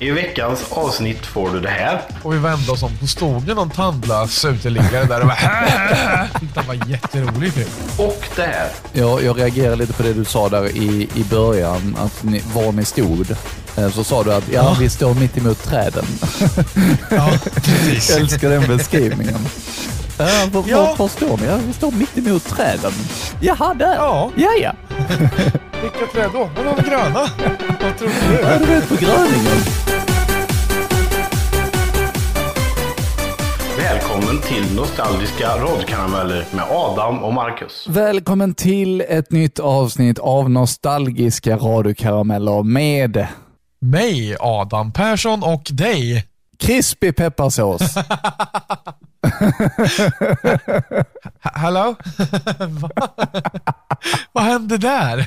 I veckans avsnitt får du det här. Och vi vände oss om. Då stod det någon tandlös uteliggare där och bara Tyckte han var jätterolig typ. Och det här. Jag, jag reagerar lite på det du sa där i, i början, att ni, var ni stod. Eh, Så sa du att ja, Ja. vi står mitt emot träden. Ja, precis. Jag älskar den beskrivningen. Ja, var, Ja. var, var står ni? Ja, vi står mitt emot träden. Jaha, där. Ja. ja. ja. Vilka träd då? De gröna. Vad tror du? Ja, du vet på gröningen. Välkommen till Nostalgiska radkarameller med Adam och Marcus. Välkommen till ett nytt avsnitt av Nostalgiska radiokarameller med Mig, Adam Persson och dig. krispig pepparsås. Ha- Hallå? Va? Vad hände där?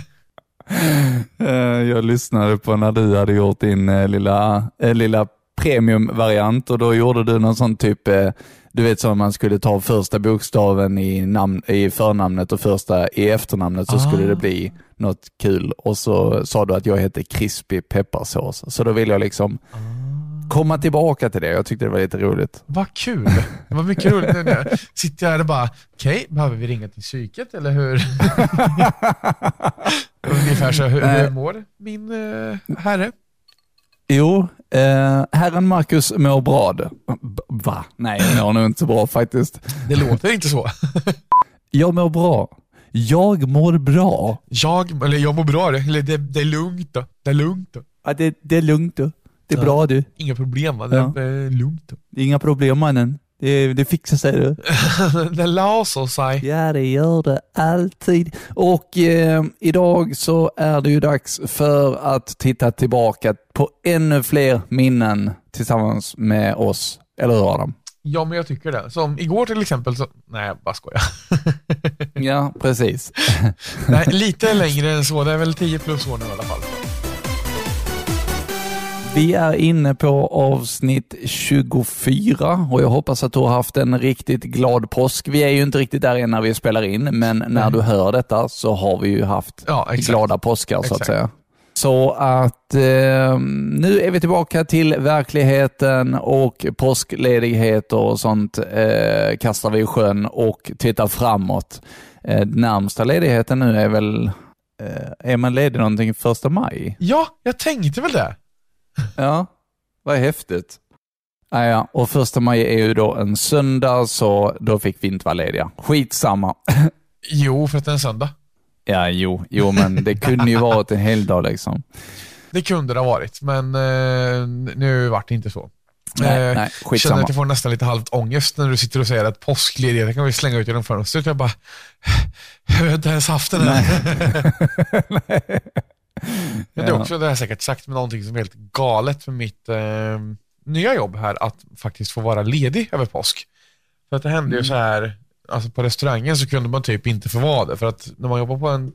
Eh, Jag lyssnade på när du hade gjort din eh, lilla, eh, lilla premiumvariant och då gjorde du någon sån typ, du vet som man skulle ta första bokstaven i, namn, i förnamnet och första i efternamnet så skulle Ah. det bli något kul och så sa du att jag heter Crispy Pepparsås. Så då vill jag liksom komma tillbaka till det. Jag tyckte det var lite roligt. Vad kul. Det var mycket roligt. Nu sitter jag här och bara, okej, behöver vi ringa till psyket eller hur? Ungefär så. Hur, hur mår min uh, herre? Jo, eh, herren Marcus mår bra. B- Va? Nej, jag mår nog inte så bra faktiskt. Det låter inte så. Jag mår bra. Jag mår bra. Jag, eller jag mår bra, det, eller det, det är lugnt då. Det är lugnt då. Ja, det, det är lugnt. Det är Ja. bra du. Inga problem va? Det Ja. är lugnt då. Det är inga problem mannen. Det, det fixar sig du. det löser sig. Ja, det gör det alltid. Och eh, idag så är det ju dags för att titta tillbaka på ännu fler minnen tillsammans med oss. Eller hur Adam? Ja, men jag tycker det. Som igår till exempel så... Nej, jag bara skojar. Ja, precis. Nej, lite längre än så. Det är väl 10 plus år nu i alla fall. Vi är inne på avsnitt 24 och jag hoppas att du har haft en riktigt glad påsk. Vi är ju inte riktigt där än när vi spelar in, men när Nej. du hör detta så har vi ju haft Ja, exakt. glada påskar så att Exakt. säga. Så att eh, nu är vi tillbaka till verkligheten och påskledigheter och sånt eh, kastar vi i sjön och tittar framåt. Eh, närmsta ledigheten nu är väl, eh, är man ledig någonting första maj? Ja, jag tänkte väl det. Ja, vad häftigt. Ah, ja, och första maj är ju då en söndag, så då fick vi inte vara lediga. Skitsamma. Jo, för att det är en söndag. Ja, jo, jo men det kunde ju varit en helgdag liksom. Det kunde det ha varit, men eh, nu vart det inte så. Nej, Eh, nej, känner skitsamma. att jag får nästan lite halvt ångest när du sitter och säger att påskledigheten kan vi slänga ut genom fönstret. Jag bara, jag har inte ens haft den här. Men det är också, det har jag säkert sagt, med någonting som är helt galet för mitt eh, nya jobb här, att faktiskt få vara ledig över påsk. För att det hände Mm. ju så här, alltså på restaurangen så kunde man typ inte få vara det, för att när man jobbar på en,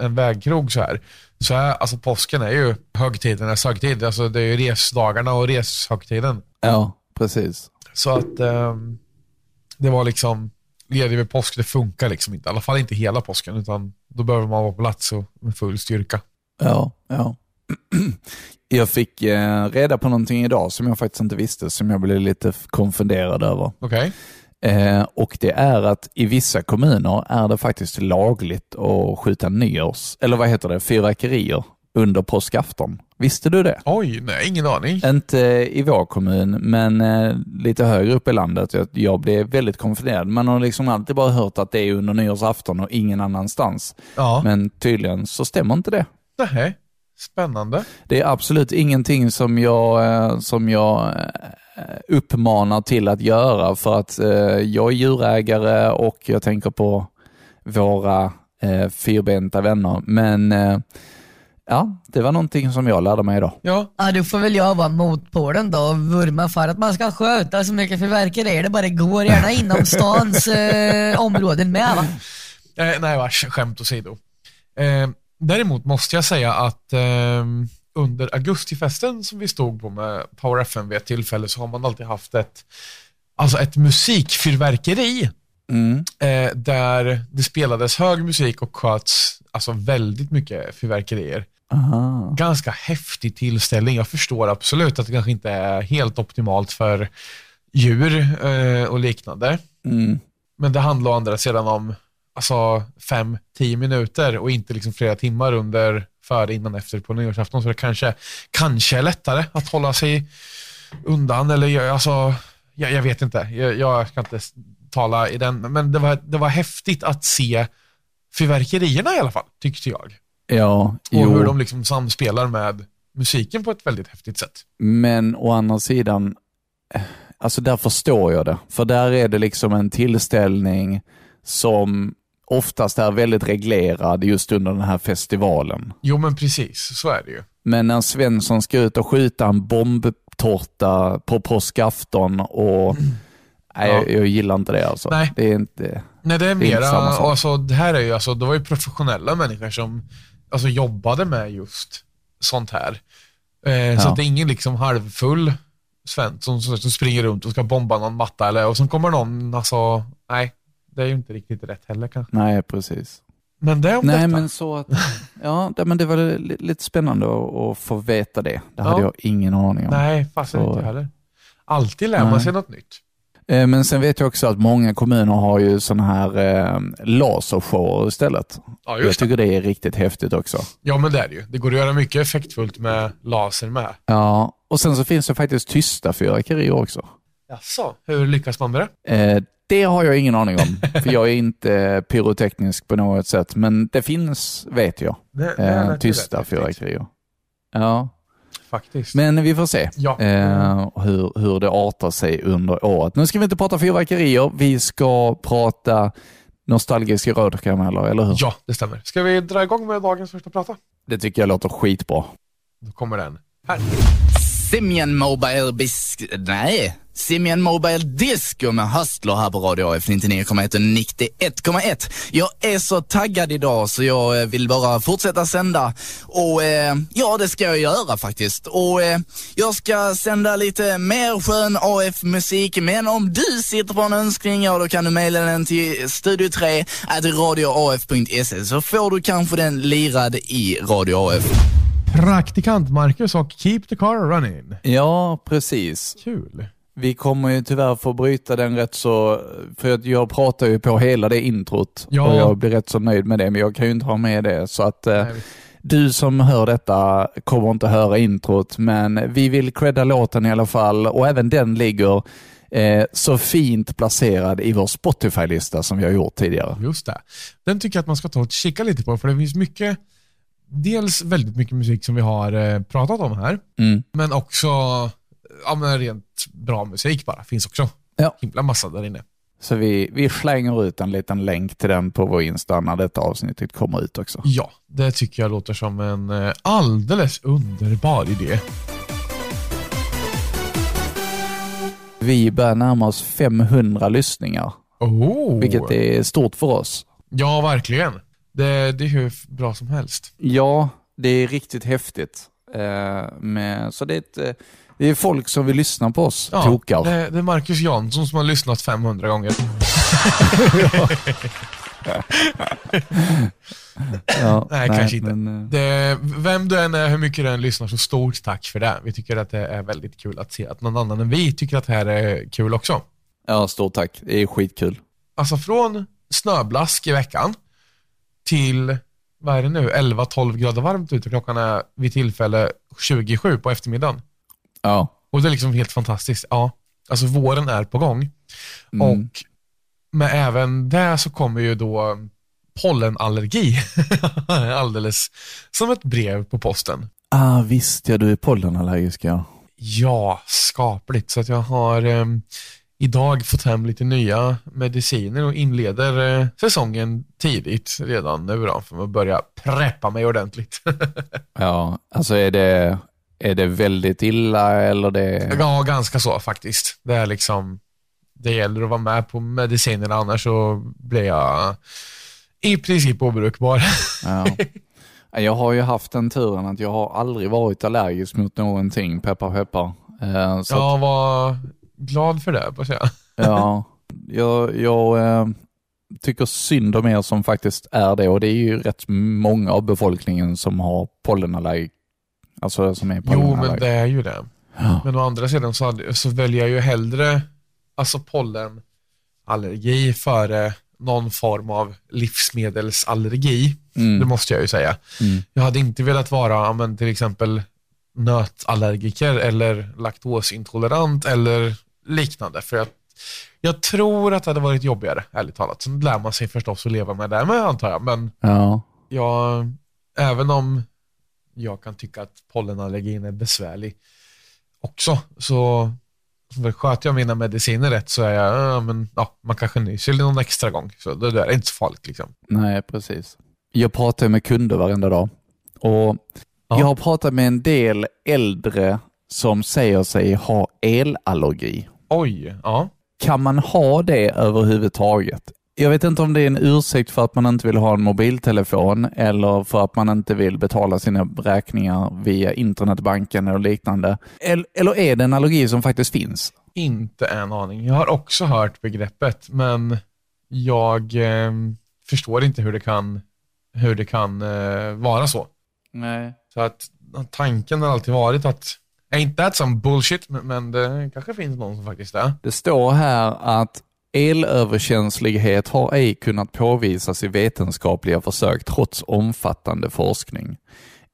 en vägkrog så här, så är, alltså påsken är ju högtidernas högtid, alltså det är ju resdagarna och reshögtiden. Ja, precis. Så att ehm, det var liksom, ledig vid påsk, det funkar liksom inte. I alla fall inte hela påsken, utan då behöver man vara på plats och med full styrka. Ja, ja. Jag fick eh, reda på någonting idag som jag faktiskt inte visste, som jag blev lite konfunderad över. Okej? Eh, och det är att i vissa kommuner är det faktiskt lagligt att skjuta nyårs, eller vad heter det, fyrverkerier under påskafton. Visste du det? Oj, nej, ingen aning. Inte i vår kommun, men eh, lite högre upp i landet. Jag, jag blev väldigt konfunderad. Man har liksom alltid bara hört att det är under nyårsafton och ingen annanstans. Ja, Men tydligen så stämmer inte det. Nej. Spännande. Det är absolut ingenting som jag, eh, som jag eh, uppmanar till att göra för att eh, jag är djurägare och jag tänker på våra fyrbenta vänner. Men ja, det var någonting som jag lärde mig idag. Ja, Ja, då får väl jag vara motpolen då och vurma för att man ska sköta så mycket fyrverkerier det bara går, gärna inom stans eh, områden med va? eh, nej vars, skämt åsido. Eh, däremot måste jag säga att eh, under augustifesten som vi stod på med Power FM vid ett tillfälle så har man alltid haft ett, alltså ett musikfyrverkeri Mm. eh, där det spelades hög musik och sköts alltså väldigt mycket fyrverkerier. Aha. Ganska häftig tillställning. Jag förstår absolut att det kanske inte är helt optimalt för djur eh, och liknande. Mm. Men det handlar å andra sidan om alltså, fem, tio minuter och inte liksom flera timmar under före, innan, efter på nyårsafton. Så det kanske, kanske är lättare att hålla sig undan. Eller alltså, jag, jag vet inte. Jag, jag ska inte tala i den. Men det var, det var häftigt att se fyrverkerierna i alla fall, tyckte jag. Ja, Och jo. hur de liksom samspelar med musiken på ett väldigt häftigt sätt. Men å andra sidan, eh, alltså där förstår jag det. För där är det liksom en tillställning som oftast är väldigt reglerad just under den här festivalen. Jo, men precis. Så är det ju. Men när Svensson ska ut och skjuta en bombtårta på påskafton och... Nej, jag, jag gillar inte det alltså. Nej. Det är inte... Nej, det är Det är inte mera, alltså, det här är ju, alltså, det var ju professionella människor som alltså, jobbade med just sånt här. Eh, Så Ja. att det är ingen liksom halvfull Svensson som, som springer runt och ska bomba någon matta eller, och så kommer någon, alltså, nej, det är ju inte riktigt rätt heller kanske. Nej, precis. Men det om Nej, detta. men så att... Ja, det, men det var li- lite spännande att, att få veta det. Det hade Ja. jag ingen aning om. Nej, fasen inte heller. Alltid lär man sig något nytt. Eh, Men sen vet jag också att många kommuner har ju sådana här eh, lasershower istället. Ja, Jag just det. tycker det är riktigt häftigt också. Ja, men det är det ju. Det går att göra mycket effektfullt med laser med. Ja, och sen så finns det faktiskt tysta fyrverkerier också. Jaså, hur lyckas man med det? Eh, det har jag ingen aning om, för jag är inte pyroteknisk på något sätt, men det finns, vet jag, det, det eh, tysta fyrverkerier. Ja, Faktiskt. men vi får se Ja. eh, hur, hur det artar sig under året. Nu ska vi inte prata fyrverkerier, vi ska prata nostalgiska rödkarameller, eller hur? Ja, det stämmer. Ska vi dra igång med dagens första prata? Det tycker jag låter skitbra. Då kommer den. Här. Simian Mobile Bisk... Nej. Simian Mobile Disco med Hustler här på Radio AF 99,1 och 91,1. Jag är så taggad idag så jag eh, vill bara fortsätta sända. Och eh, ja, det ska jag göra faktiskt. Och eh, jag ska sända lite mer skön AF-musik. Men om du sitter på en önskning, ja då kan du mejla den till studio3 radioaf.se så får du kanske den lirad i Radio AF. Praktikant Marcus och Keep the car running. Ja, precis. Kul. Vi kommer ju tyvärr få bryta den rätt så, för jag pratar ju på hela det introt Ja. och jag blir rätt så nöjd med det, men jag kan ju inte ha med det. Så att eh, du som hör detta kommer inte höra introt, men vi vill credda låten i alla fall och även den ligger eh, så fint placerad i vår Spotify-lista som vi har gjort tidigare. Just det. Den tycker jag att man ska ta och kika lite på, för det finns mycket, dels väldigt mycket musik som vi har eh, pratat om här, Mm. men också ja, men rent bra musik bara. Finns också Ja. himla massa där inne. Så vi, vi slänger ut en liten länk till den på vår Insta när detta avsnittet kommer ut också. Ja, det tycker jag låter som en eh, alldeles underbar idé. Vi börjar närma oss 500 lyssningar, Oh. vilket är stort för oss. Ja, verkligen. Det, det är hur bra som helst. Ja, det är riktigt häftigt. Eh, med, så det är, ett, eh, det är folk som vill lyssna på oss, Ja, tokar. det, det är Marcus Jansson som har lyssnat 500 gånger. Ja, Nej, kanske inte. Men, eh, Det, vem du än är, hur mycket du än lyssnar, så stort tack för det. Vi tycker att det är väldigt kul att se att någon annan än vi tycker att det här är kul också. ja, stort tack. Det är skitkul. Alltså från snöblask i veckan till, vad är det nu, 11-12 grader varmt ute. Klockan är vid tillfälle 27 på eftermiddagen. Ja. Och det är liksom helt fantastiskt. Ja, alltså våren är på gång. Mm. Och med även det så kommer ju då pollenallergi alldeles som ett brev på posten. Ah, visst ja, du är pollenallergisk ja. Ja, skapligt. Så att jag har eh, idag fått hem lite nya mediciner och inleder eh, säsongen tidigt redan nu då, för att börja preppa mig ordentligt. Ja, alltså är det, är det väldigt illa eller det... ja, ganska så faktiskt. Det är liksom, det gäller att vara med på medicinerna, annars så blir jag i princip obrukbar. Ja. Jag har ju haft den turen att jag har aldrig varit allergisk mot någonting, peppar peppar. Eh, Så Jag var glad för det, på säga. Ja, jag, jag, eh, tycker synd om er som faktiskt är det och det är ju rätt många av befolkningen som har pollenallergi. Alltså som är Jo, men det är ju det. Ja. Men å andra sidan så, hade, så väljer jag ju hellre alltså pollenallergi före någon form av livsmedelsallergi. Det Mm. måste jag ju säga. Mm. Jag hade inte velat vara men, till exempel nötallergiker eller laktosintolerant eller liknande. För jag, jag tror att det hade varit jobbigare, ärligt talat. Sen lär man sig förstås att leva med det med, antar jag. Men Ja. jag, även om jag kan tycka att pollenallergin är besvärlig också, så sköter jag mina mediciner rätt så är jag, ja, men, ja, man kanske nyser någon extra gång. Så det där är inte så farligt. Liksom. Nej, precis. Jag pratar med kunder varenda dag och Ja. jag har pratat med en del äldre som säger sig ha elallergi. Oj, ja. Kan man ha det överhuvudtaget? Jag vet inte om det är en ursäkt för att man inte vill ha en mobiltelefon eller för att man inte vill betala sina räkningar via internetbanken eller liknande. Eller, är det en allergi som faktiskt finns? Inte en aning. Jag har också hört begreppet, men jag eh, förstår inte hur det kan, hur det kan eh, vara så. Nej. Så att tanken har alltid varit att, ain't that some bullshit, men, men det kanske finns någon som faktiskt är. Det står här att elöverkänslighet har ej kunnat påvisas i vetenskapliga försök trots omfattande forskning.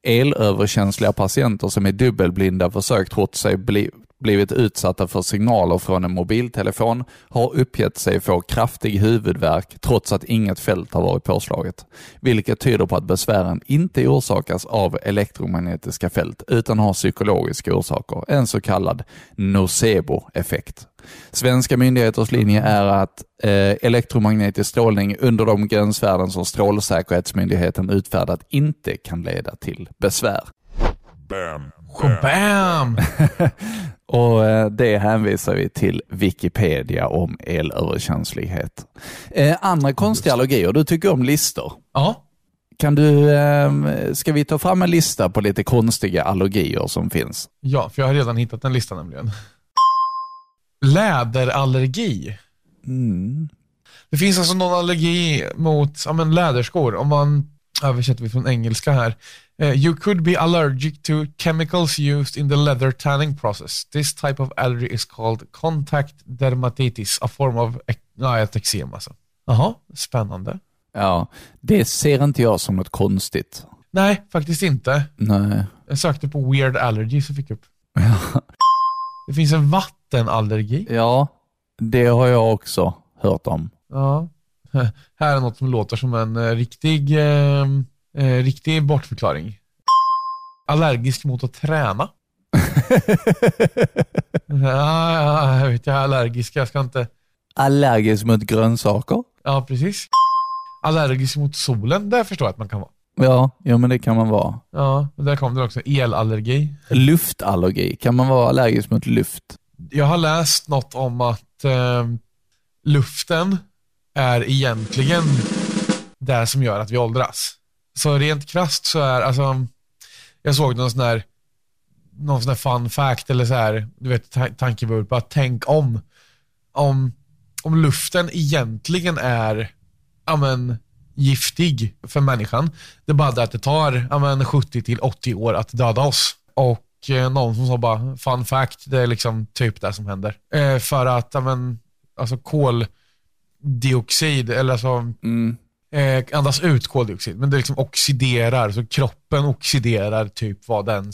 Elöverkänsliga patienter som är dubbelblinda försökt trots sig bli, blivit utsatta för signaler från en mobiltelefon har uppgett sig få kraftig huvudvärk trots att inget fält har varit påslaget. Vilket tyder på att besvären inte orsakas av elektromagnetiska fält utan har psykologiska orsaker, en så kallad nocebo-effekt. Svenska myndigheters linje är att eh, elektromagnetisk strålning under de gränsvärden som Strålsäkerhetsmyndigheten utfärdat inte kan leda till besvär. Bam! Och eh, Det hänvisar vi till Wikipedia om elöverkänslighet. Eh, andra konstiga allergier, du tycker om listor. Ja, Kan du, eh, ska vi ta fram en lista på lite konstiga allergier som finns? ja, för jag har redan hittat en lista nämligen. Läderallergi. Mm. Det finns alltså någon allergi mot ja, men läderskor. Om man översätter vi från engelska här. Eh, you could be allergic to chemicals used in the leather tanning process. This type of allergy is called contact dermatitis, a form of ek- ja, ett eksem alltså. Jaha, spännande. Ja, det ser inte jag som något konstigt. Nej, faktiskt inte. Nej. Jag sökte på weird allergy så fick jag upp. Det finns en vattenallergi. Ja, det har jag också hört om. Ja. Här är något som låter som en eh, riktig, eh, eh, riktig bortförklaring. Allergisk mot att träna. ja, ja, jag vet, jag är allergisk. Jag ska inte... Allergisk mot grönsaker? Ja, precis. Allergisk mot solen, det förstår jag att man kan vara. Ja, ja men det kan man vara. Ja, och där kom det också. Elallergi. Luftallergi, kan man vara allergisk mot luft? Jag har läst något om att eh, luften är egentligen det som gör att vi åldras. Så rent krasst så är, alltså, jag såg någon sån här, någon sån här fun fact eller så här, du vet ta- tankevurpa, tänk om, om, om luften egentligen är, ja men, giftig för människan. Det är bara det att det tar ja, men, 70 till 80 år att döda oss. Och eh, någon som sa bara, fun fact, det är liksom typ det som händer. Eh, för att, ja men, alltså koldioxid, eller alltså Mm eh, andas ut koldioxid, men det liksom oxiderar, så kroppen oxiderar typ vad den,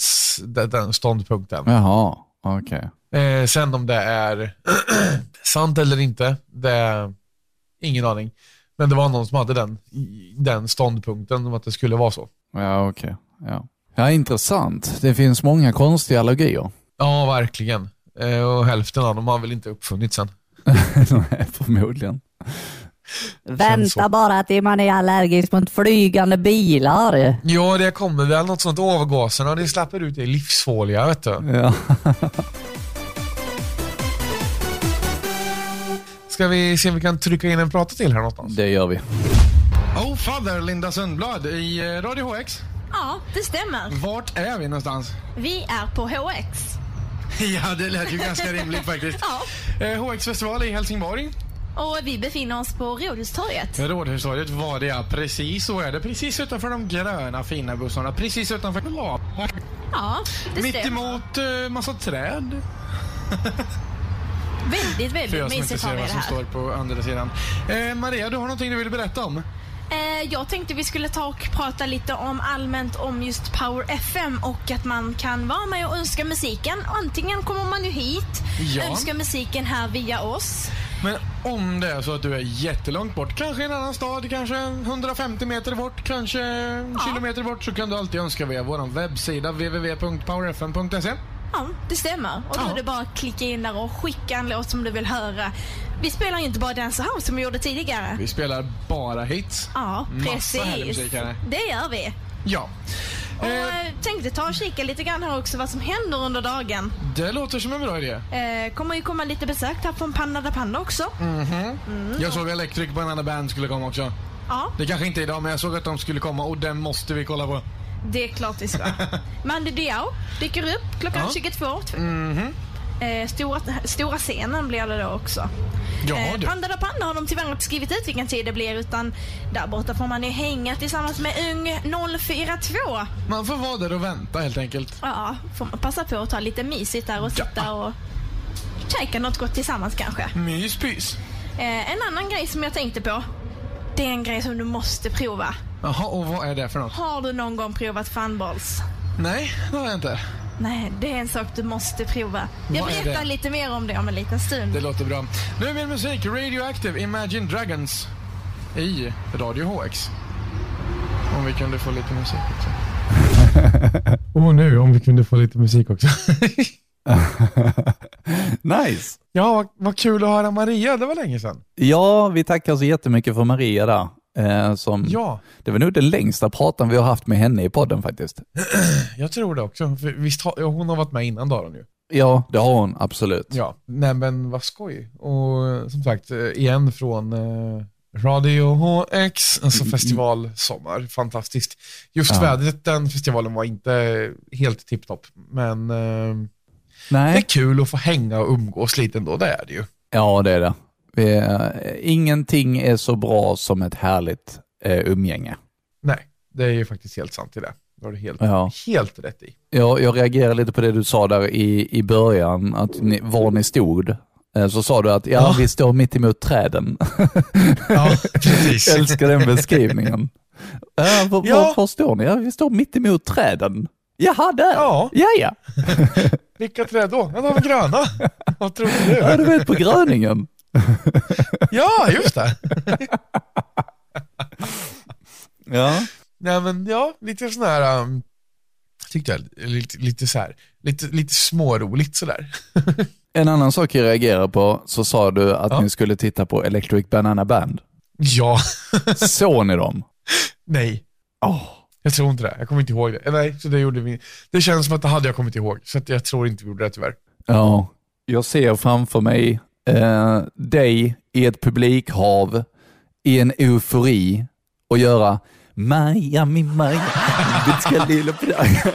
den, ståndpunkten. Jaha, okej. Eh, sen om det är sant eller inte, det är ingen aning. Men det var någon som hade den, den ståndpunkten om att det skulle vara så. Ja, okej. Ja. ja, intressant. Det finns många konstiga allergier. Ja, verkligen. Eh, och hälften av dem har väl inte uppfunnits än. Nej, förmodligen. Vänta bara till man är allergisk mot flygande bilar. Ja, det kommer väl något sånt avgaserna. Det släpper ut det livsfarliga, vet du. Ja. Ska vi se om vi kan trycka in en prata till här någonstans? Det gör vi. Oh, fader Linda Sundblad i eh, Radio HX. Ja, det stämmer. Vart är vi någonstans? Vi är på HX. Ja, det lät ju ganska rimligt faktiskt. Ja. Eh, HX festival i Helsingborg. Och vi befinner oss på Rådhustorget. Rådhustorget var det ja, precis så är det. Precis utanför de gröna fina bussarna. Precis utanför Ja, det Mitt stämmer. emot uh, massa träd. Väldigt, För väldigt jag som inte mysigt har ser vi vad det som här. står på andra sidan. Eh, Maria, du har någonting du vill berätta om? Eh, jag tänkte vi skulle ta och prata lite om allmänt om just Power FM och att man kan vara med och önska musiken. Antingen kommer man ju hit, Ja. önskar musiken här via oss. Men om det är så att du är jättelångt bort, kanske i en annan stad, kanske 150 meter bort, kanske en kilometer bort, så kan du alltid önska via vår webbsida www.powerfm.se. Ja, det stämmer. Och då Ja. är det bara att klicka in där och skicka en låt som du vill höra. Vi spelar ju inte bara Dance House som vi gjorde tidigare. Vi spelar bara hits. Ja, precis. Det gör vi. Ja. Och Eh, eh, tänkte ta och kika lite grann här också vad som händer under dagen. det låter som en bra idé. Eh, kommer ju komma lite besök här från Panda da Panda också. Mm. Jag såg Electric Banana Band skulle komma också. Ja, Det kanske inte är idag, men jag såg att de skulle komma och den måste vi kolla på. det är klart vi ska. Mandy Diao dyker upp klockan Ja. 22. Eh, stora, stora scenen blir det då också. Ja, Eh. Panda da Panda har de tyvärr inte skrivit ut vilken tid det blir utan där borta får man ju hänga tillsammans med Ung 042. Man får vara där och vänta helt enkelt. Ja, får man passa på att ta lite mysigt där och Ja. sitta och käka något gott tillsammans kanske. Myspys. Eh, en annan grej som jag tänkte på. Det är en grej som du måste prova. Jaha, och vad är det för något? Har du någon gång provat funballs? Nej, det har jag inte. Nej, det är en sak du måste prova. Jag Vad är berättar det? lite mer om det om en liten stund. Det låter bra. Nu är min musik Radioactive Imagine Dragons i Radio HX. Om vi kunde få lite musik också. Och nu om vi kunde få lite musik också. nice. ja, vad, vad kul att höra Maria. Det var länge sedan. Ja, vi tackar så jättemycket för Maria där. Eh, som, Ja, Det var nog den längsta pratan vi har haft med henne i podden faktiskt. jag tror det också. För visst har, hon har varit med innan Daron ju. Ja, det har hon absolut. Ja, nej men vad skoj. Och som sagt, eh, igen från eh, Radio HX, alltså festival sommar. Fantastiskt. Just Ja. vädret den festivalen var inte helt tipptopp, men eh, det är Nej, kul att få hänga och umgås lite ändå, det är det ju. ja det är det. Eh, ingenting är så bra som ett härligt eh, umgänge. Nej, det är ju faktiskt helt sant i det. Det har du helt, Ja. helt rätt i. Jag, jag reagerar lite på det du sa där i, i början, att ni, var ni stod. Eh, Så sa du att ja, Ja. vi står mitt emot träden. Ja, precis. Jag älskar den beskrivningen. Äh, var, Ja. var, står ni? Ja, vi står mitt emot träden. Jaha, där. Ja. ja, ja. Vilka träd då? Ja, de gröna. Vad Ja, du? du vet på gröningen. Ja, just det. Ja. Nej men ja, lite sån här, um, tyckte jag, lite, lite så här, lite, lite småroligt sådär. En annan sak jag reagerar på, så sa du att Ja. ni skulle titta på Electric Banana Band. Ja, Såg ni dem? nej. Åh. Jag tror inte det. Jag kommer inte ihåg det. Eh, Nej, så det gjorde vi. Det känns som att det hade jag kommit ihåg, så jag tror inte vi gjorde det tyvärr. Ja, jag ser framför mig eh, dig i ett publikhav i en eufori och göra Miami, Miami, bitska lilla Praga.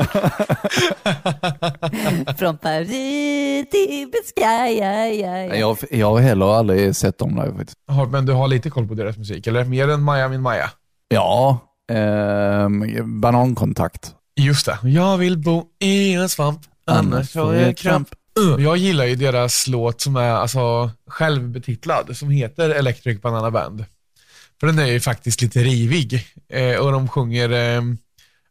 Från Paris till Biscaya. Ja, ja. jag, jag har heller aldrig sett dem live faktiskt. Har- Men du har lite koll på deras musik, eller? Mer än Maja min Maja? Ja, ehm, banankontakt. Just det. Jag vill bo i en svamp, annars får jag kramp. Uh. Jag gillar ju deras låt som är alltså självbetitlad, som heter Electric Banana Band. För den är ju faktiskt lite rivig. Eh, och de sjunger eh,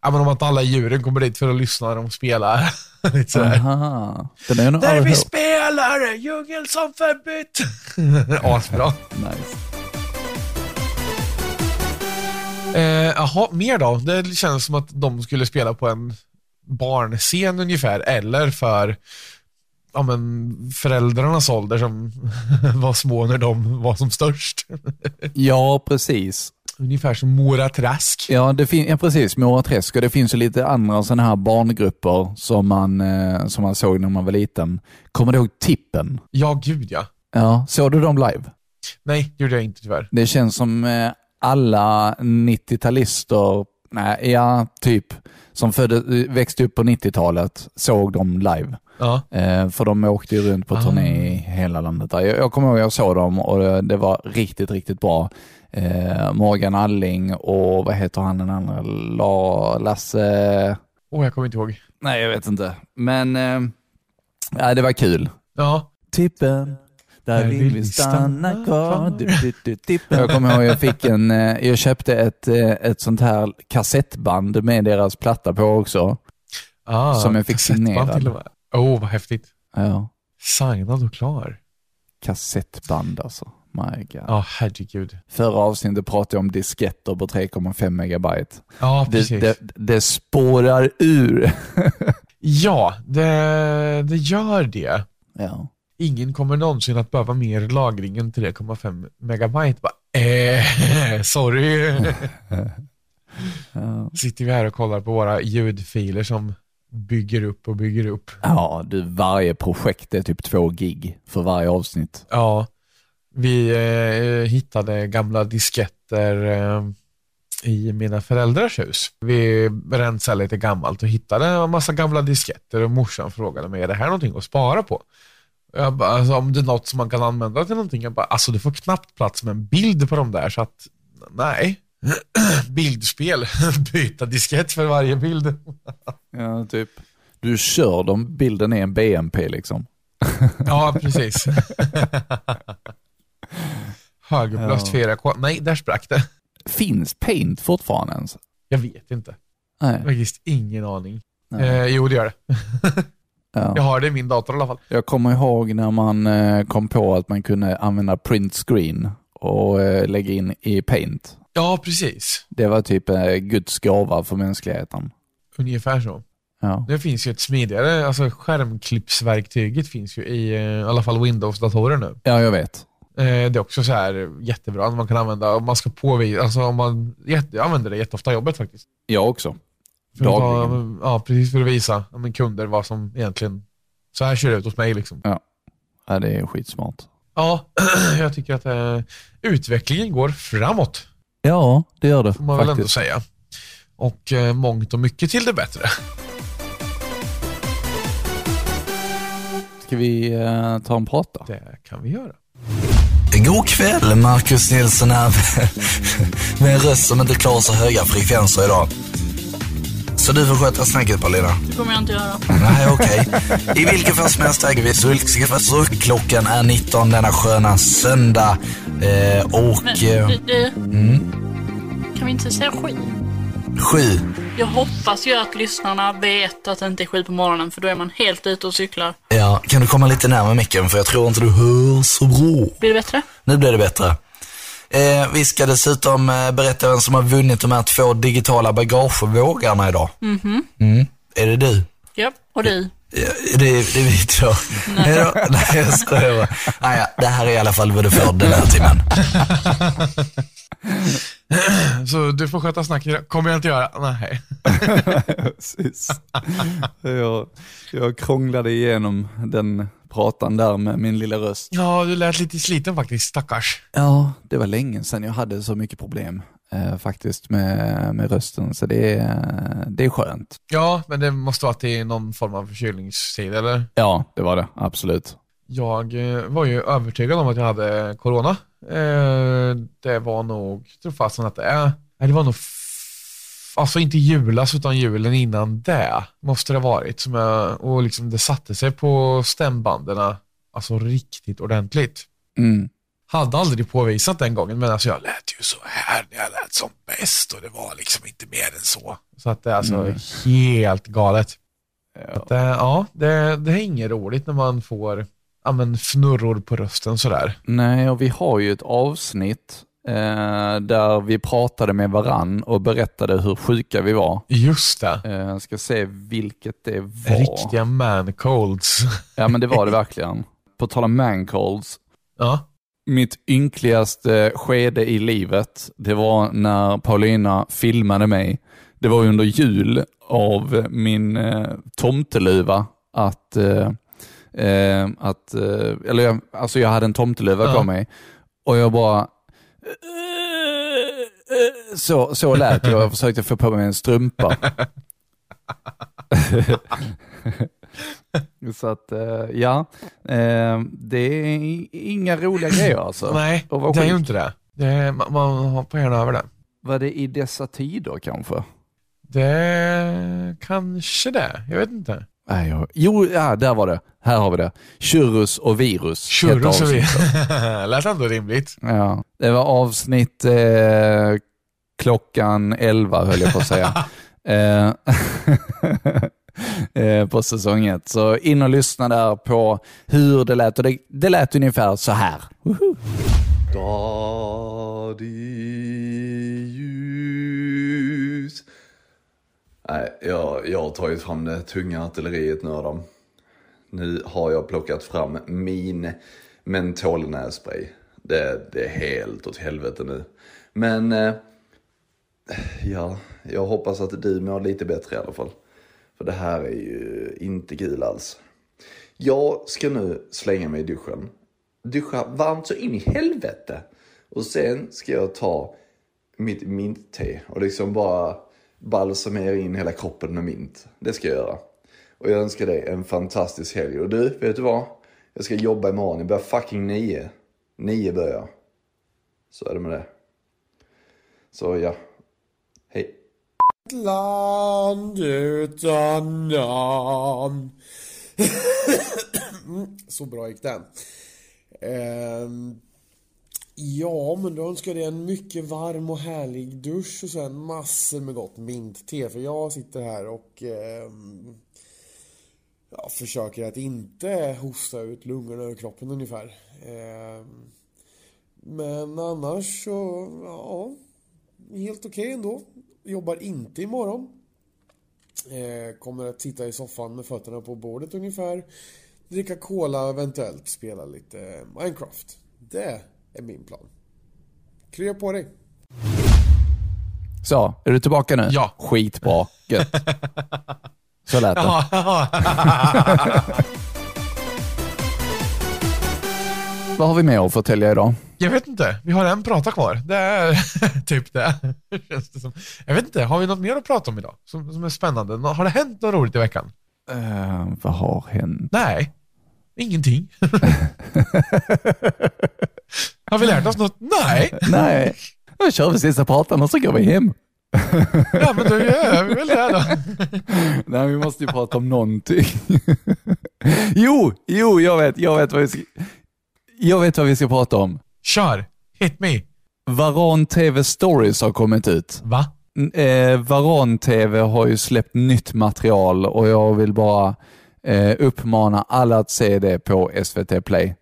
om att alla djuren kommer dit för att lyssna när de spelar. lite sådär. Aha. Den är jag nog Där vi spelar djungel som förbytt. Asbra. Nice. Eh, mer då? Det känns som att de skulle spela på en barnscen ungefär, eller för ja, men, föräldrarnas ålder som var små när de var som störst. Ja, precis. Ungefär som Mora Träsk. Ja, det fin- ja precis. Mora Träsk och det finns ju lite andra sådana här barngrupper som man, eh, som man såg när man var liten. Kommer du ihåg Tippen? Ja, gud ja. Ja, såg du dem live? Nej, gjorde jag inte tyvärr. Det känns som eh, alla 90-talister Nej, ja, typ. Som födde, växte upp på 90-talet, såg dem live. Ja. Eh, för de åkte ju runt på Ah. turné i hela landet. Där. Jag, jag kommer ihåg jag såg dem och det, det var riktigt, riktigt bra. Eh, Morgan Alling och vad heter han den andra? La, Lasse... Åh, jag kommer inte ihåg. Nej, jag vet inte. Men eh, ja, det var kul. Ja. Tippen, där Där vill vi stanna kvar. Du, du, du. Jag kommer ihåg jag fick en, eh, jag köpte ett, eh, ett sånt här kassettband med deras platta på också. Ah, Som jag fick signerad. Åh, oh, vad häftigt. Ja, Signad och klar. kassettband alltså. My God. Ja, herregud. Förra avsnittet pratade jag om disketter på 3,5 megabyte. Ja, Det, precis. det, det spårar ur. Ja, det, det gör det. ja. Ingen kommer någonsin att behöva mer lagring än 3,5 megabyte. Bara, eh, sorry. Ja. Sitter vi här och kollar på våra ljudfiler som bygger upp och bygger upp. ja, du, varje projekt är typ två gig för varje avsnitt. Ja, vi eh, hittade gamla disketter eh, i mina föräldrars hus. Vi rensade lite gammalt och hittade en massa gamla disketter och morsan frågade mig, är det här någonting att spara på? Jag bara, alltså, om det är något som man kan använda till någonting, jag bara, alltså du får knappt plats med en bild på dem där så att, nej. Bildspel, byta diskett för varje bild. Ja, typ. Du kör dem, bilden är en BMP liksom. Ja, precis. Högerupplöst Ja. 4K. Nej, där sprack det. Finns Paint fortfarande ens? Jag vet inte. Nej. Faktiskt ingen aning. Eh, jo, det gör det. Ja. Jag har det i min dator i alla fall. Jag kommer ihåg när man eh, kom på att man kunde använda print screen och eh, lägga in i Paint. Ja, precis. Det var typ eh, Guds gåva för mänskligheten. Ungefär så. Ja. Det finns ju ett smidigare, alltså skärmklippsverktyget finns ju i i alla fall Windows-datorer nu. ja, jag vet. Det är också så här jättebra, man kan använda, om man ska påvisa, alltså om man, jag använder det jätteofta i jobbet faktiskt. Jag också. För att Dagligen. ja, precis för att visa ja, men kunder vad som egentligen, så här ser det ut hos mig liksom. Ja, det är skitsmart. Ja, jag tycker att eh, utvecklingen går framåt, Ja, det gör det får man väl ändå faktiskt. säga. Och eh, mångt och mycket till det bättre. Ska vi eh, ta en prata? Det kan vi göra. God kväll, Marcus Nilsson här med en röst som inte klarar så höga frekvenser idag. Så du får sköta snacket Paulina. Det kommer jag inte göra. Nej, okej. I vilken fall som helst äger vi sulk. Klockan är 19 denna sköna söndag. Eh, och Men eh, du, du, mm, kan vi inte säga sju? sju. Jag hoppas ju att lyssnarna vet att det inte är sju på morgonen för då är man helt ute och cyklar. Ja, kan du komma lite närmare micken för jag tror inte du hör så bra. Blir det bättre? Nu blir det bättre. Eh, vi ska dessutom eh, berätta vem som har vunnit de här två digitala bagagevågarna idag. Mhm. Mm. Är det du? Ja, och du? Ja, det, det vet jag. Nej, då, nej jag skojar bara. Ah, ja, det här är i alla fall vad du får den här timmen. Så du får sköta snacket, kommer jag inte göra. Nej. Precis. Jag, jag krånglade igenom den pratan där med min lilla röst. Ja, du lät lite sliten faktiskt, stackars. Ja, det var länge sedan jag hade så mycket problem eh, faktiskt med, med rösten, så det är, det är skönt. Ja, men det måste vara till någon form av förkylningstid, eller? Ja, det var det, absolut. Jag eh, var ju övertygad om att jag hade corona. Eh, det var nog, tror fasen att det är, nej det var nog, alltså inte julas utan julen innan det måste det ha varit. Som jag, och liksom det satte sig på stämbanden, alltså riktigt ordentligt. Mm. Hade aldrig påvisat den gången, men alltså jag lät ju så här när jag lät som bäst och det var liksom inte mer än så. Så att det är alltså Mm. helt galet. Ja. Det, ja, det, det är inget roligt när man får ja, men fnurror på rösten sådär. Nej, och vi har ju ett avsnitt där vi pratade med varann och berättade hur sjuka vi var. Just det. Eh, jag ska se vilket det var. Riktiga man colds. Ja, men det var det verkligen. På tal om mancolds, Ja. mitt ynkligaste skede i livet, det var när Paulina filmade mig. Det var under jul av min eh, tomteluva att, eh, eh, att eh, eller jag, alltså jag hade en tomteluva Ja. på mig och jag bara Så, så lät jag. Jag försökte få på mig en strumpa. Så att, eh, ja. Eh, Det är inga roliga grejer alltså. Nej, det är ju inte det. det är, man hoppar gärna över det. Var det i dessa tider kanske? Det kanske det. Jag vet inte. Nej, jag... Jo, ja, där var det. Här har vi det. Churros och virus. Churros och vi. avsnittet. Lät ändå rimligt. Ja, det var avsnitt eh, klockan 11 höll jag på att säga. eh, eh, på säsong ett. Så in och lyssna där på hur det lät. Och det, det lät ungefär så här. ljus. Nej, jag, jag har tagit fram det tunga artilleriet nu Adam. Nu har jag plockat fram min mentolnässpray. Det, det är helt åt helvete nu. Men, eh, ja, jag hoppas att du mår lite bättre i alla fall. För det här är ju inte kul alls. Jag ska nu slänga mig i duschen. Duscha varmt så in i helvete. Och sen ska jag ta mitt mintte och liksom bara balsamera in hela kroppen med mint. Det ska jag göra. Och jag önskar dig en fantastisk helg. Och du, vet du vad? Jag ska jobba imorgon. Jag börjar fucking nio. Nio börjar jag. Så är det med det. Så ja. Hej. Ett land utan namn. Så bra gick den. Um ja, men då önskar jag dig en mycket varm och härlig dusch och sen massor med gott mintte. För jag sitter här och eh, ja, försöker att inte hosta ut lungorna ur kroppen ungefär. Eh, men annars så, ja, helt okej ändå. Jobbar inte imorgon. Eh, kommer att sitta i soffan med fötterna på bordet ungefär. Dricka cola eventuellt spela lite Minecraft. Det är min plan. Krya på dig. Så, är du tillbaka nu? Ja. Skitbra. Gött. Så lät det. Jaha. Vad har vi med att förtälja idag? Jag vet inte. Vi har en prata kvar. Det är typ det. Känns det som. Jag vet inte. Har vi något mer att prata om idag? Som, som är spännande? Har det hänt något roligt i veckan? Eh, vad har hänt? Nej. Ingenting. Har vi lärt oss något? Nej. Nej, då kör vi sista pratan och så går vi hem. Ja, men då gör vi väl det då. Nej, vi måste ju prata om någonting. jo, jo, jag vet, jag vet vad vi ska, jag vet vad vi ska prata om. Kör. Hit me. Varan TV Stories har kommit ut. Va? Eh, Varan TV har ju släppt nytt material och jag vill bara eh, uppmana alla att se det på SVT Play.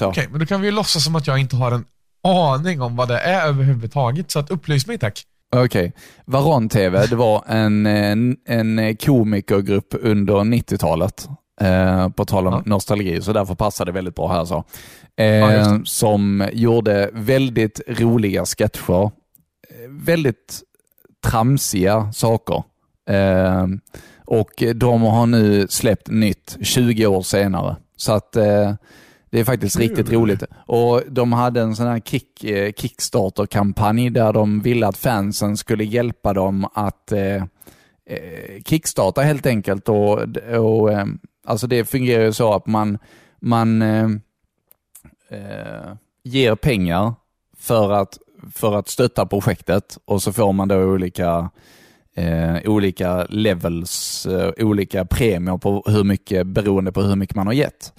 Okej, men då kan vi ju låtsas som att jag inte har en aning om vad det är överhuvudtaget. Så att upplys mig tack. Okej. Varan TV, det var en, en, en komikergrupp under 90-talet. Eh, på tal om Ja. nostalgi, så därför passar det väldigt bra här. Så. Ja, Eh, just som gjorde väldigt roliga sketcher. Eh, väldigt tramsiga saker. Eh, och de har nu släppt nytt 20 år senare. Så att eh, det är faktiskt Kul. riktigt roligt. Och de hade en sån här kick, eh, Kickstarter-kampanj där de ville att fansen skulle hjälpa dem att eh, eh, kickstarta helt enkelt. Och, och, eh, alltså det fungerar ju så att man, man eh, eh, ger pengar för att, för att stötta projektet och så får man då olika eh, olika levels, eh, olika premier på hur mycket, beroende på hur mycket man har gett.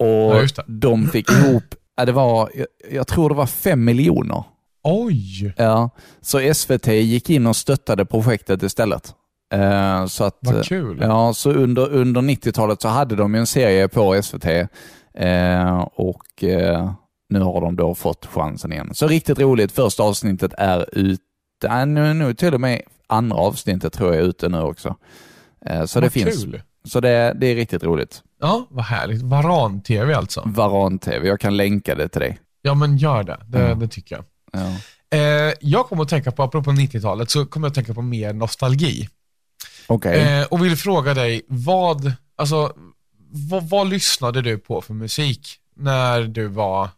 Och Ja, det. de fick ihop, ja, det var, jag, jag tror det var fem miljoner. Oj. Ja, så SVT gick in och stöttade projektet istället. Eh, så att, Vad kul. Ja, så under, under 90-talet så hade de en serie på SVT eh, och eh, nu har de då fått chansen igen. Så riktigt roligt. Första avsnittet är ute. Äh, nu, nu till och med andra avsnittet tror jag är ute nu också. Så det Vad finns. kul. Så det, det är riktigt roligt. Ja, vad härligt. Varan-TV alltså. Varan-TV. Jag kan länka det till dig. Ja, men gör det. Det, Ja. det tycker jag. Ja. Eh, jag kommer att tänka på, apropå 90-talet, så kommer jag att tänka på mer nostalgi. Okej. Eh, och vill fråga dig, vad, alltså, vad, vad lyssnade du på för musik när du var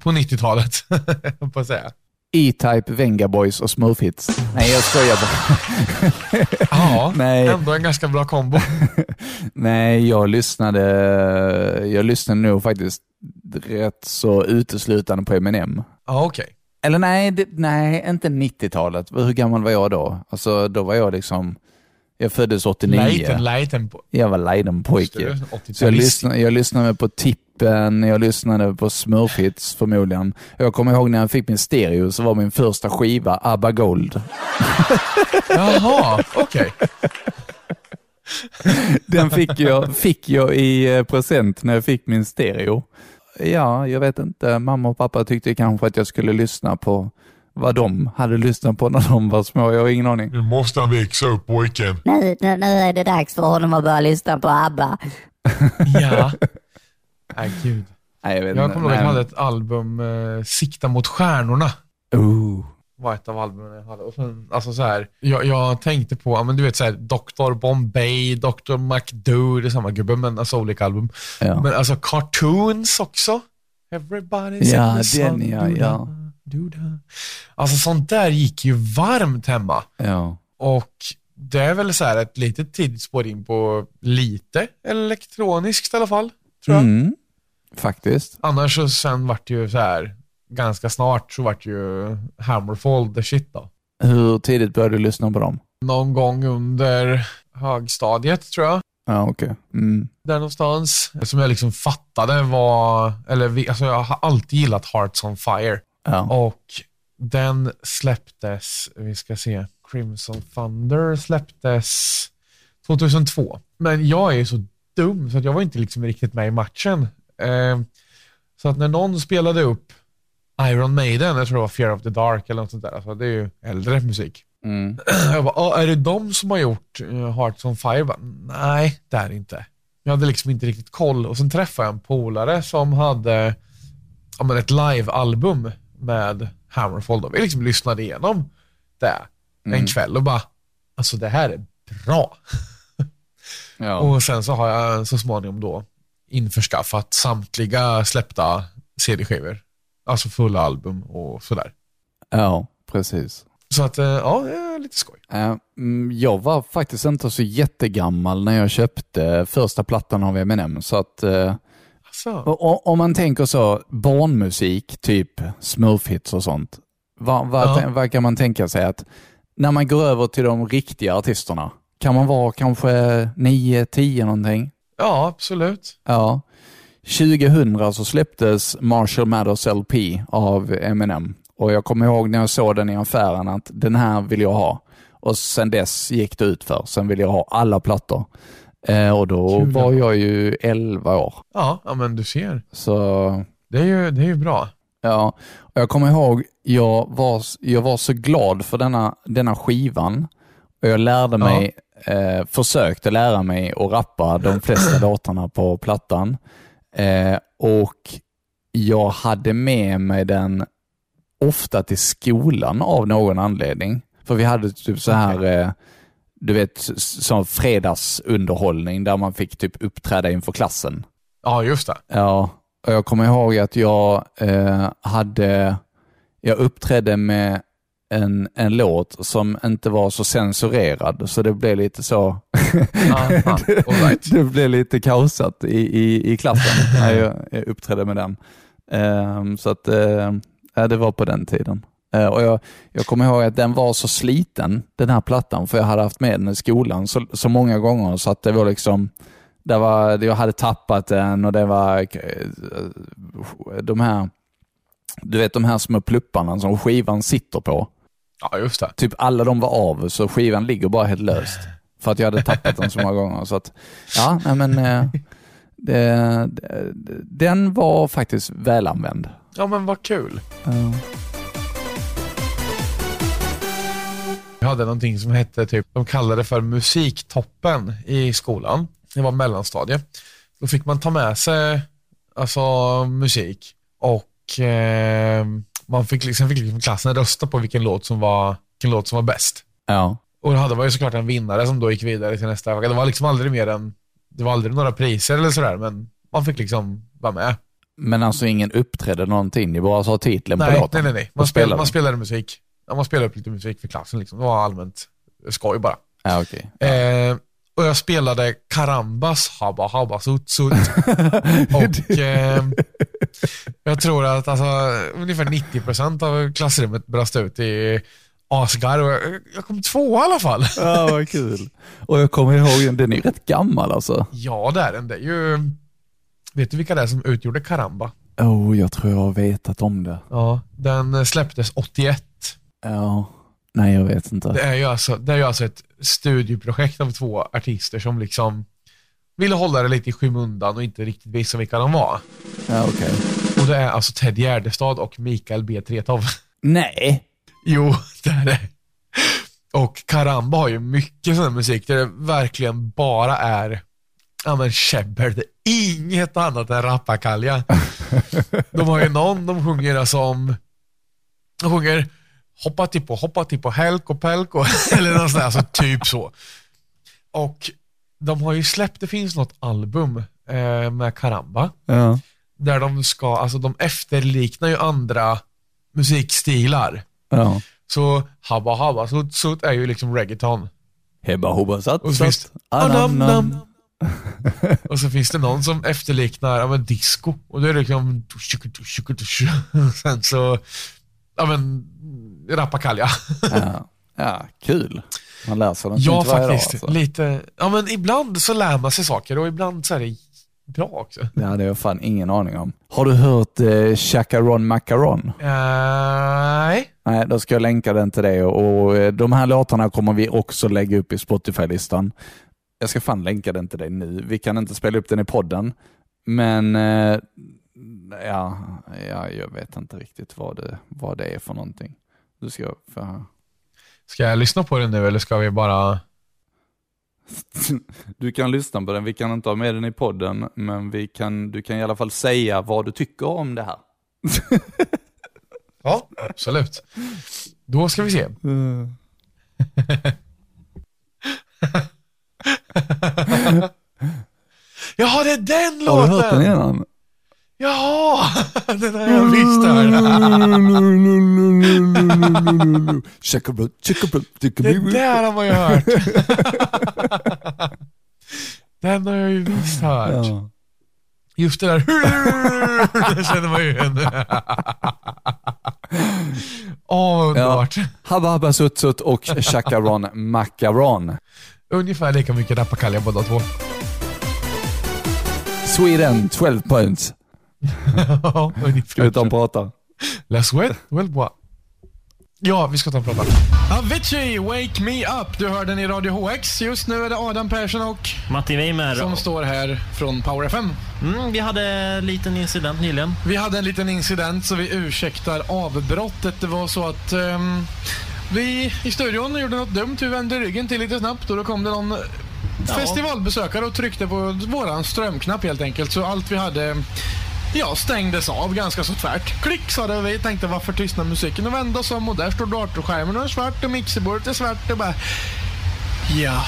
på 90-talet? höll på att säga. E-Type, Venga Boys och Smurfhits. Nej, jag skojar bara. Ja, Nej. ändå en ganska bra kombo. Nej, jag lyssnade, jag lyssnade nog faktiskt rätt så uteslutande på Eminem. Ja, okej. Eller nej, det, nej inte 90-talet. Hur gammal var jag då? Alltså, då var jag liksom, jag föddes 89. Liten, liten på. Jag var liten pojke. Just det, 80-talist. Så jag lyssnade, jag lyssnade på Tippen, jag lyssnade på Smurfhits förmodligen. Jag kommer ihåg när jag fick min stereo så var min första skiva ABBA Gold. Jaha, okej. Den fick jag, fick jag i eh, present när jag fick min stereo. Ja, jag vet inte. Mamma och pappa tyckte kanske att jag skulle lyssna på vad de hade lyssnat på när de var små. Jag har ingen aning. Nu måste han växa upp pojken. Nu, nu, nu är det dags för honom att börja lyssna på ABBA. Ja. Nej, gud. Nej, jag vet Jag kommer ihåg att Nej. hade ett album, eh, Sikta mot stjärnorna. Ooh. var ett av albumen jag hade. Och sen, alltså så här, jag, jag tänkte på, ja, men du vet så här, Dr. Bombay, Dr. McDo, det är samma gubbe, men alltså olika album. Ja. Men alltså cartoons också. Everybody's Ja, den ja, do-da, ja. do-da. Alltså sånt där gick ju varmt hemma. Ja. Och det är väl så här ett litet tidigt spår in på lite elektroniskt i alla fall, tror jag. Mm. Faktiskt. Annars så sen vart det ju så här, ganska snart så vart ju Hammerfall the shit då. Hur tidigt började du lyssna på dem? Någon gång under högstadiet tror jag. Ja, okej. Mm. Där någonstans. Som jag liksom fattade var, eller alltså jag har alltid gillat Hearts on Fire. Ja. Och den släpptes, vi ska se, Crimson Thunder släpptes 2002. Men jag är ju så dum så att jag var inte liksom riktigt med i matchen. Eh, så att när någon spelade upp Iron Maiden, jag tror det var Fear of the Dark eller något sånt där, alltså det är ju äldre musik. Mm. Jag bara, "Ah, är det de som har gjort uh, Hearts on Fire? Bara, Nej, det är det inte. Jag hade liksom inte riktigt koll och sen träffade jag en polare som hade ja, men ett live-album med Hammerfall. Då. Vi liksom lyssnade igenom det en Mm. kväll och bara, alltså det här är bra. Ja. Och sen så har jag så småningom då införskaffat samtliga släppta CD-skivor. Alltså fulla album och sådär. ja, precis. Så att, eh, ja, det är lite skoj. Eh, mm, Jag var faktiskt inte så jättegammal när jag köpte första plattan av Eminem. Så att, eh, Alltså. om man tänker så, barnmusik, typ smurfhits och sånt. Vad, vad, Ja. vad kan man tänka sig att när man går över till de riktiga artisterna, kan man vara kanske 9, 10 någonting? Ja, absolut. Ja. 2000 så släpptes Marshall Mathers LP av Eminem. Och jag kommer ihåg när jag såg den i affären att den här vill jag ha. Och sen dess gick det ut för. Sen vill jag ha alla plattor. Eh, och då Kul. var jag ju 11 år. Ja, ja men du ser. Så Det är ju, det är ju bra. ja, och jag kommer ihåg, jag var, jag var så glad för denna, denna skivan. Och jag lärde mig, eh, försökte lära mig att rappa de flesta låtarna på plattan. Eh, och jag hade med mig den ofta till skolan av någon anledning. För vi hade typ så här, eh, du vet, s- sån fredagsunderhållning där man fick typ uppträda inför klassen. Ja, just det. Ja, och jag kommer ihåg att jag eh, hade, jag uppträdde med en, en låt som inte var så censurerad, så det blev lite så, all right. det blev lite kaosat i, i, i klassen när jag, jag uppträdde med den. Ehm, så att, ja, det var på den tiden. Eh, och jag, jag kommer ihåg att den var så sliten, den här plattan, för jag hade haft med den i skolan så, så många gånger så att det var liksom, det var, jag hade tappat den och det var eh, de här, du vet de här små plupparna som skivan sitter på. Ja, just det. Typ alla de var av så skivan ligger bara helt löst. För att jag hade tappat den så många gånger. Så att, ja, nej men eh, det, det, den var faktiskt välanvänd. Ja, men vad kul. Ja. Jag hade någonting som hette, typ, de kallade det för musiktoppen i skolan. Det var mellanstadie. Då fick man ta med sig alltså, musik och eh, man fick, liksom, fick liksom klassen rösta på vilken låt som var, vilken låt som var bäst. Ja. Och då hade man ju såklart en vinnare som då gick vidare till nästa vecka. Det var liksom aldrig mer än, det var aldrig några priser eller sådär, men man fick liksom vara med. Men alltså ingen uppträdde någonting, ni bara sa titeln på Nej, låten? nej, nej. nej. Man, spel, spelade? man spelade musik. Ja, man spelade upp lite musik för klassen. Liksom. Det var allmänt skoj bara. Ja, okej. Eh, och jag spelade Karambas Habba Habba Sut Sut. och eh, jag tror att alltså, ungefär 90% av klassrummet brast ut i asgarv. jag kom två i alla fall. Ja, vad kul. Och jag kommer ihåg, den är rätt gammal alltså. Ja, det är den. Det är ju... Vet du vilka det är som utgjorde Karamba? Oh, jag tror jag har vetat om det. Ja, den släpptes 81. Ja, nej jag vet inte. Det är ju alltså, det är ju alltså ett studieprojekt av två artister som liksom ville hålla det lite i skymundan och inte riktigt visa vilka de var. Ja, okej. Och det är alltså Ted Gärdestad och Mikael B. Tretow. Nej! Jo, det är det. Och Karamba har ju mycket sån musik där det verkligen bara är ja men käbbel. Inget annat än rappakalja. De har ju någon, de sjunger alltså om, de sjunger hoppa tippo, hoppa tippo, helko pelko, eller något sånt där, alltså typ så. Och de har ju släppt, det finns något album eh, med Karamba, Ja. där de ska, alltså de efterliknar ju andra musikstilar. Ja. Så Habba Habba Sut Sut är ju liksom reggaeton. Hebba hobba satt Och så finns satt. det, Anam, nam. och så finns det någon som efterliknar ja, men disco. Och det är liksom tush, tush. Sen så, ja men, rappakalja. Ja. ja, kul. Man sig något Ja varje dag, faktiskt, alltså. lite, ja men ibland så lär man sig saker och ibland så är det bra också. Ja, det har jag fan ingen aning om. Har du hört eh, Chacaron Macaron? Nej. Nej, då ska jag länka den till dig och, och eh, de här låtarna kommer vi också lägga upp i Spotify-listan. Jag ska fan länka den till dig nu. Vi kan inte spela upp den i podden, men eh, ja, ja, jag vet inte riktigt vad det, vad det är för någonting. Du ska få... Ska jag lyssna på det nu eller ska vi bara... Du kan lyssna på den, vi kan inte ha med den i podden, men vi kan, du kan i alla fall säga vad du tycker om det här. Ja, absolut. Då ska vi se. Jaha, det är den låten! Har du hört den innan? Jaha, den har jag visst hört. Det där har man ju hört. Den har jag ju visst hört. Ja. Just det där, det känner man ju igen. Åh, vad underbart. Habba Habba Sutt Sutt och Chacaron Macaron. Ungefär lika mycket rappakalja båda två. Sweden 12 points. Ja, Ska vi ta och prata? Let's wait, well bra. Ja, vi ska ta och prata. Avicii, Wake Me Up. Du hör den i Radio HX. Just nu är det Adam Persson och Matti Weimer. som står här från Power FM. Mm, vi hade en liten incident nyligen. Vi hade en liten incident så vi ursäktar avbrottet. Det var så att ehm, vi i studion gjorde något dumt. Vi vände ryggen till lite snabbt och då kom det någon festivalbesökare och tryckte på våran strömknapp helt enkelt. Så allt vi hade Ja, stängdes av ganska så tvärt. Klick sa det och vi tänkte varför tystnar musiken och vände oss om och där står datorskärmen och är svart och mixerbordet är svart och bara Jaha,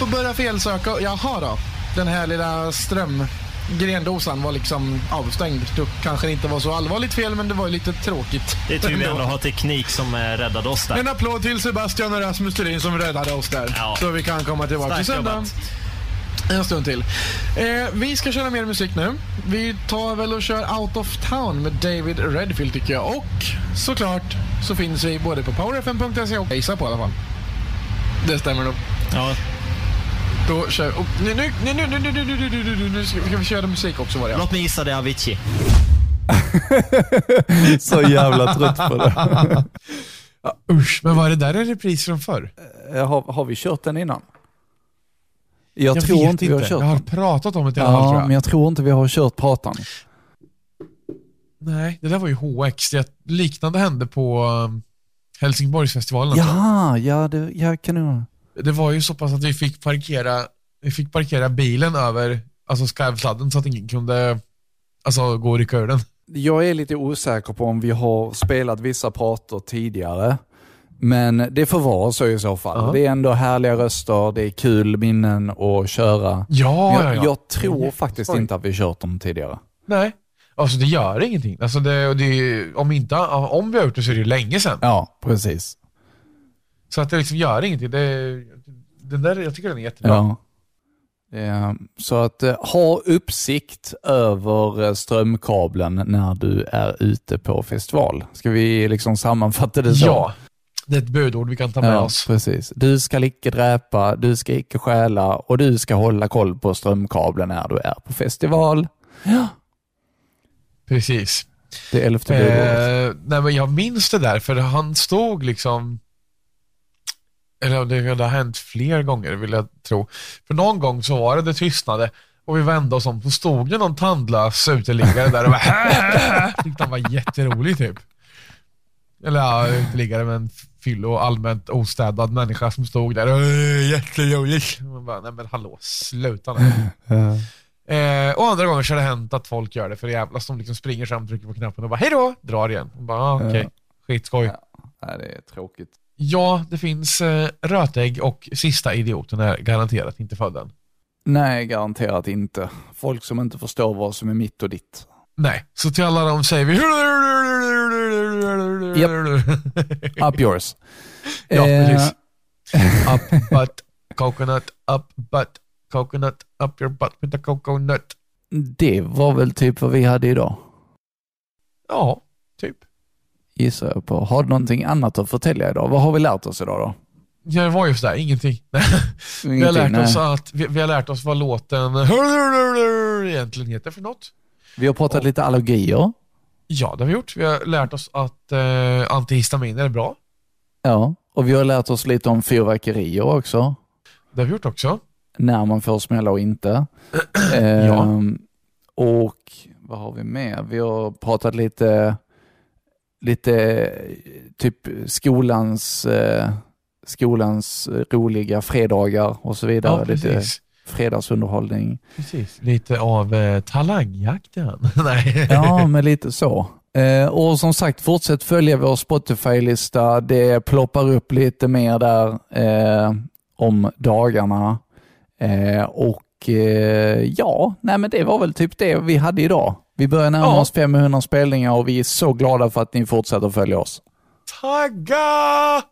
och börja felsöka. Jaha då. Den här lilla strömgrendosan var liksom avstängd. Det kanske inte var så allvarligt fel men det var ju lite tråkigt. Det är tur vi ändå har teknik som eh, räddade oss där. En applåd till Sebastian och Rasmus Thulin som räddade oss där. Ja. Så vi kan komma tillbaka till Starkt söndag. jobbat. En stund till. Eh, vi ska köra mer musik nu. Vi tar väl och kör Out of Town med David Redfield tycker jag. Och såklart så finns vi både på powerfm.se och gissa på i alla fall. Det stämmer nog. Ja, Då kör vi. Och nu, nu, nu, nu, nu, nu, nu, nu, nu, nu, nu, nu ska vi- köra musik också var det låt mig gissa, det är Avicii. Så jävla trött på det. ja. Usch, men var det där en repris från förr? Eh, Har, har vi kört den innan? Jag, Jag tror inte vi har kört Jag har den. pratat om det i alla fall tror Ja, jag. men jag tror inte vi har kört pratan. Nej, det där var ju HX. Det liknande hände på um, Helsingborgsfestivalen. Jaha, ja, det, ja kanon. Det var ju så pass att vi fick parkera, vi fick parkera bilen över alltså skarvsladden så att ingen kunde alltså, gå och rycka ur den. Jag är lite osäker på om vi har spelat vissa prator tidigare. Men det får vara så i så fall. Ja. Det är ändå härliga röster, det är kul minnen att köra. Ja, jag, ja, ja. jag tror Mm. faktiskt inte att vi kört dem tidigare. Nej, Alltså det gör ingenting. Alltså det, det, om, inte, om vi har gjort det så är det ju länge sedan. Ja, precis. Så att det liksom gör ingenting. Det, den där, jag tycker den är jättebra. Ja. Eh, Så att eh, ha uppsikt över eh, strömkabeln när du är ute på festival. Ska vi liksom sammanfatta det så? Ja, det är ett budord vi kan ta med Ja, oss. precis. Du ska icke dräpa, du ska icke stjäla och du ska hålla koll på strömkabeln när du är på festival. Ja. Precis. Det elfte budordet. Eh, nej, men jag minns det där, för han stod liksom... Eller det, det har hänt fler gånger, vill jag tro. För någon gång så var det det tystnade och vi vände oss om, så stod det någon tandlös uteliggare där och bara Tyckte han var jätterolig typ. Eller ja, uteliggare, men fyllo och allmänt ostädad människa som stod där. "Åh, Jätteroligt. Man bara, nej men hallå, sluta nu. Eh, och andra gånger så har det hänt att folk gör det för jävlas. De liksom springer fram, trycker på knappen och bara hejdå, drar igen. Och bara, ah, okej, Ja. skitskoj. Nej, det är tråkigt. Ja, det finns eh, rötägg och sista idioten är garanterat inte född än. Nej, garanterat inte. Folk som inte förstår vad som är mitt och ditt. Nej, så till alla dem säger vi Up yours. Ja, Eh, precis. Up butt, coconut, up butt, coconut, up your butt with a coconut. Det var väl typ vad vi hade idag, Ja, typ. gissar jag på. Har du någonting annat att förtälja idag? Vad har vi lärt oss idag då? Ja, det var ju sådär, ingenting. vi, har Ingenting, lärt nej. oss att, vi, vi har lärt oss vad låten egentligen heter för något. Vi har pratat lite allergier. Ja, det har vi gjort. Vi har lärt oss att eh, antihistaminer är bra. Ja, och vi har lärt oss lite om fyrverkerier också. Det har vi gjort också. När man får smälla och inte. Ehm, Och vad har vi mer? Vi har pratat lite, lite typ skolans, eh, skolans roliga fredagar och så vidare. Ja, lite precis. Fredagsunderhållning. Precis. Lite av eh, talangjakten. Nej. Ja, men lite så. Eh, och som sagt, fortsätt följa vår Spotify-lista. Det ploppar upp lite mer där eh, om dagarna. Eh, och eh, ja, nej men det var väl typ det vi hade idag. Vi börjar närma Ja. oss 500 spelningar och vi är så glada för att ni fortsätter följa oss. Tagga!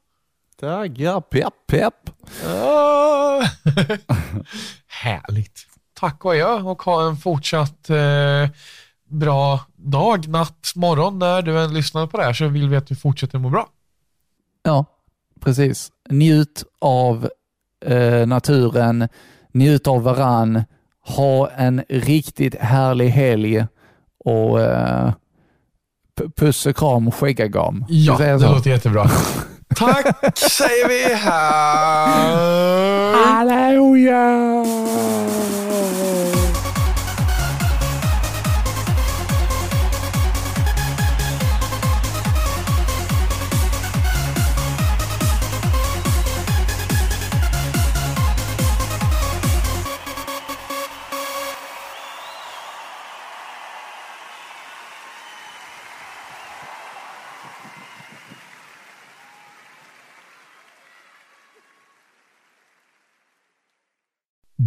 Tagga, pepp, pepp. Ah. Härligt. Tack och jag och ha en fortsatt eh, bra dag, natt, morgon när du än lyssnar på det här så vill vi att du fortsätter må bra. Ja, precis. Njut av eh, naturen, njut av varann, ha en riktigt härlig helg och eh, puss och kram, skäggagam. Ja, det låter jättebra. Tack säger vi här. Halleluja!